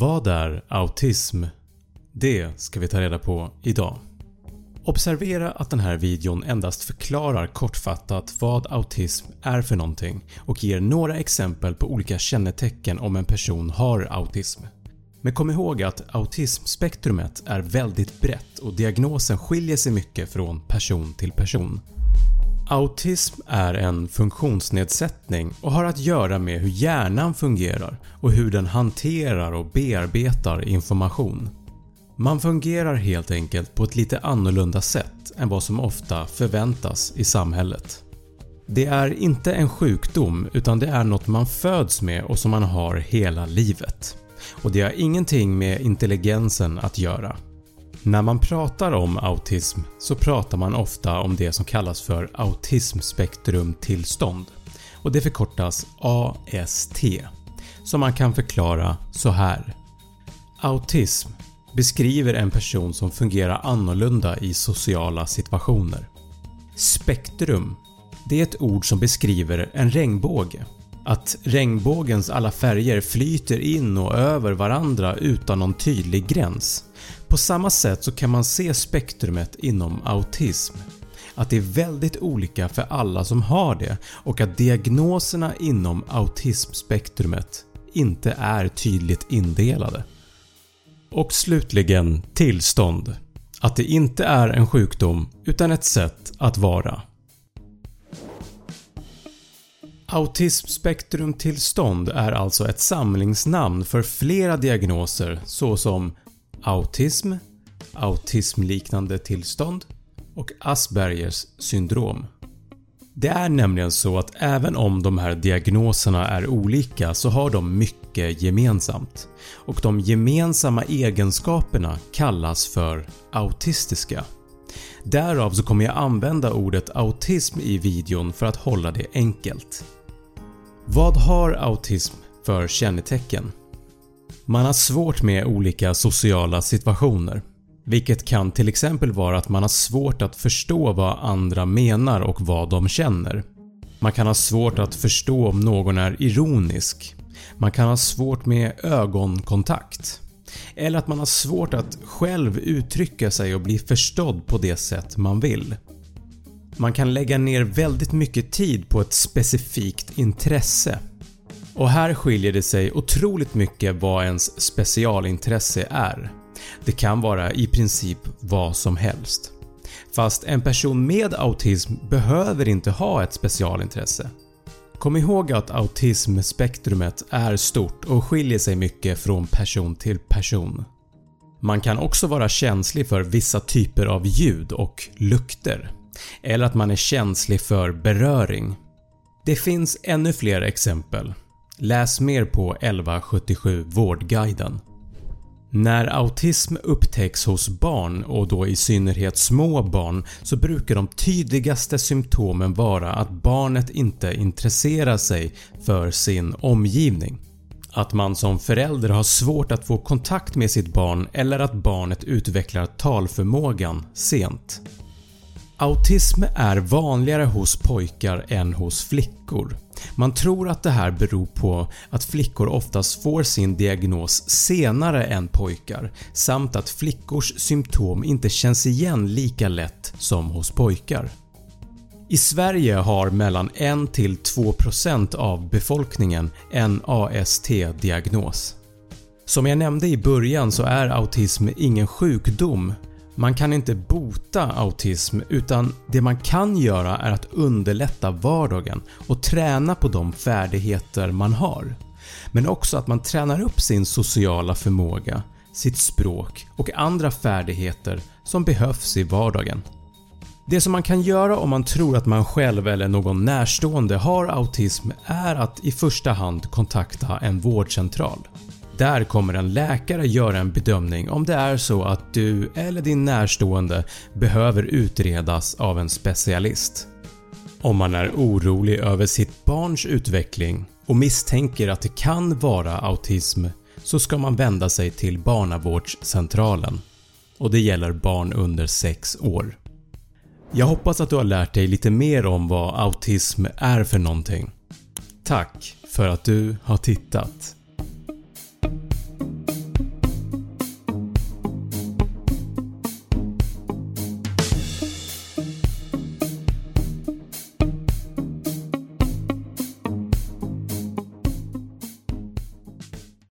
Vad är autism? Det ska vi ta reda på idag. Observera att den här videon endast förklarar kortfattat vad autism är för någonting och ger några exempel på olika kännetecken om en person har autism. Men kom ihåg att autismspektrumet är väldigt brett och diagnosen skiljer sig mycket från person till person. Autism är en funktionsnedsättning och har att göra med hur hjärnan fungerar och hur den hanterar och bearbetar information. Man fungerar helt enkelt på ett lite annorlunda sätt än vad som ofta förväntas i samhället. Det är inte en sjukdom utan det är något man föds med och som man har hela livet. Och det har ingenting med intelligensen att göra. När man pratar om autism så pratar man ofta om det som kallas för autismspektrumtillstånd och det förkortas AST som man kan förklara så här. Autism beskriver en person som fungerar annorlunda i sociala situationer. Spektrum det är ett ord som beskriver en regnbåge. Att regnbågens alla färger flyter in och över varandra utan någon tydlig gräns. På samma sätt så kan man se spektrumet inom autism. Att det är väldigt olika för alla som har det och att diagnoserna inom autismspektrumet inte är tydligt indelade. Och slutligen tillstånd. Att det inte är en sjukdom utan ett sätt att vara. Autismspektrumtillstånd är alltså ett samlingsnamn för flera diagnoser såsom autism, autismliknande tillstånd och Aspergers syndrom. Det är nämligen så att även om de här diagnoserna är olika så har de mycket gemensamt och de gemensamma egenskaperna kallas för autistiska. Därav så kommer jag använda ordet autism i videon för att hålla det enkelt. Vad har autism för kännetecken? Man har svårt med olika sociala situationer. Vilket kan till exempel vara att man har svårt att förstå vad andra menar och vad de känner. Man kan ha svårt att förstå om någon är ironisk. Man kan ha svårt med ögonkontakt. Eller att man har svårt att själv uttrycka sig och bli förstådd på det sätt man vill. Man kan lägga ner väldigt mycket tid på ett specifikt intresse. Och här skiljer det sig otroligt mycket vad ens specialintresse är. Det kan vara i princip vad som helst. Fast en person med autism behöver inte ha ett specialintresse. Kom ihåg att autismspektrumet är stort och skiljer sig mycket från person till person. Man kan också vara känslig för vissa typer av ljud och lukter eller att man är känslig för beröring. Det finns ännu fler exempel. Läs mer på 1177 Vårdguiden. När autism upptäcks hos barn och då i synnerhet små barn så brukar de tydligaste symptomen vara att barnet inte intresserar sig för sin omgivning. Att man som förälder har svårt att få kontakt med sitt barn eller att barnet utvecklar talförmågan sent. Autism är vanligare hos pojkar än hos flickor. Man tror att det här beror på att flickor oftast får sin diagnos senare än pojkar samt att flickors symptom inte känns igen lika lätt som hos pojkar. I Sverige har mellan 1-2% av befolkningen en AST-diagnos. Som jag nämnde i början så är autism ingen sjukdom man kan inte bota autism utan det man kan göra är att underlätta vardagen och träna på de färdigheter man har. Men också att man tränar upp sin sociala förmåga, sitt språk och andra färdigheter som behövs i vardagen. Det som man kan göra om man tror att man själv eller någon närstående har autism är att i första hand kontakta en vårdcentral. Där kommer en läkare göra en bedömning om det är så att du eller din närstående behöver utredas av en specialist. Om man är orolig över sitt barns utveckling och misstänker att det kan vara autism så ska man vända sig till barnavårdscentralen och det gäller barn under 6 år. Jag hoppas att du har lärt dig lite mer om vad autism är för någonting. Tack för att du har tittat.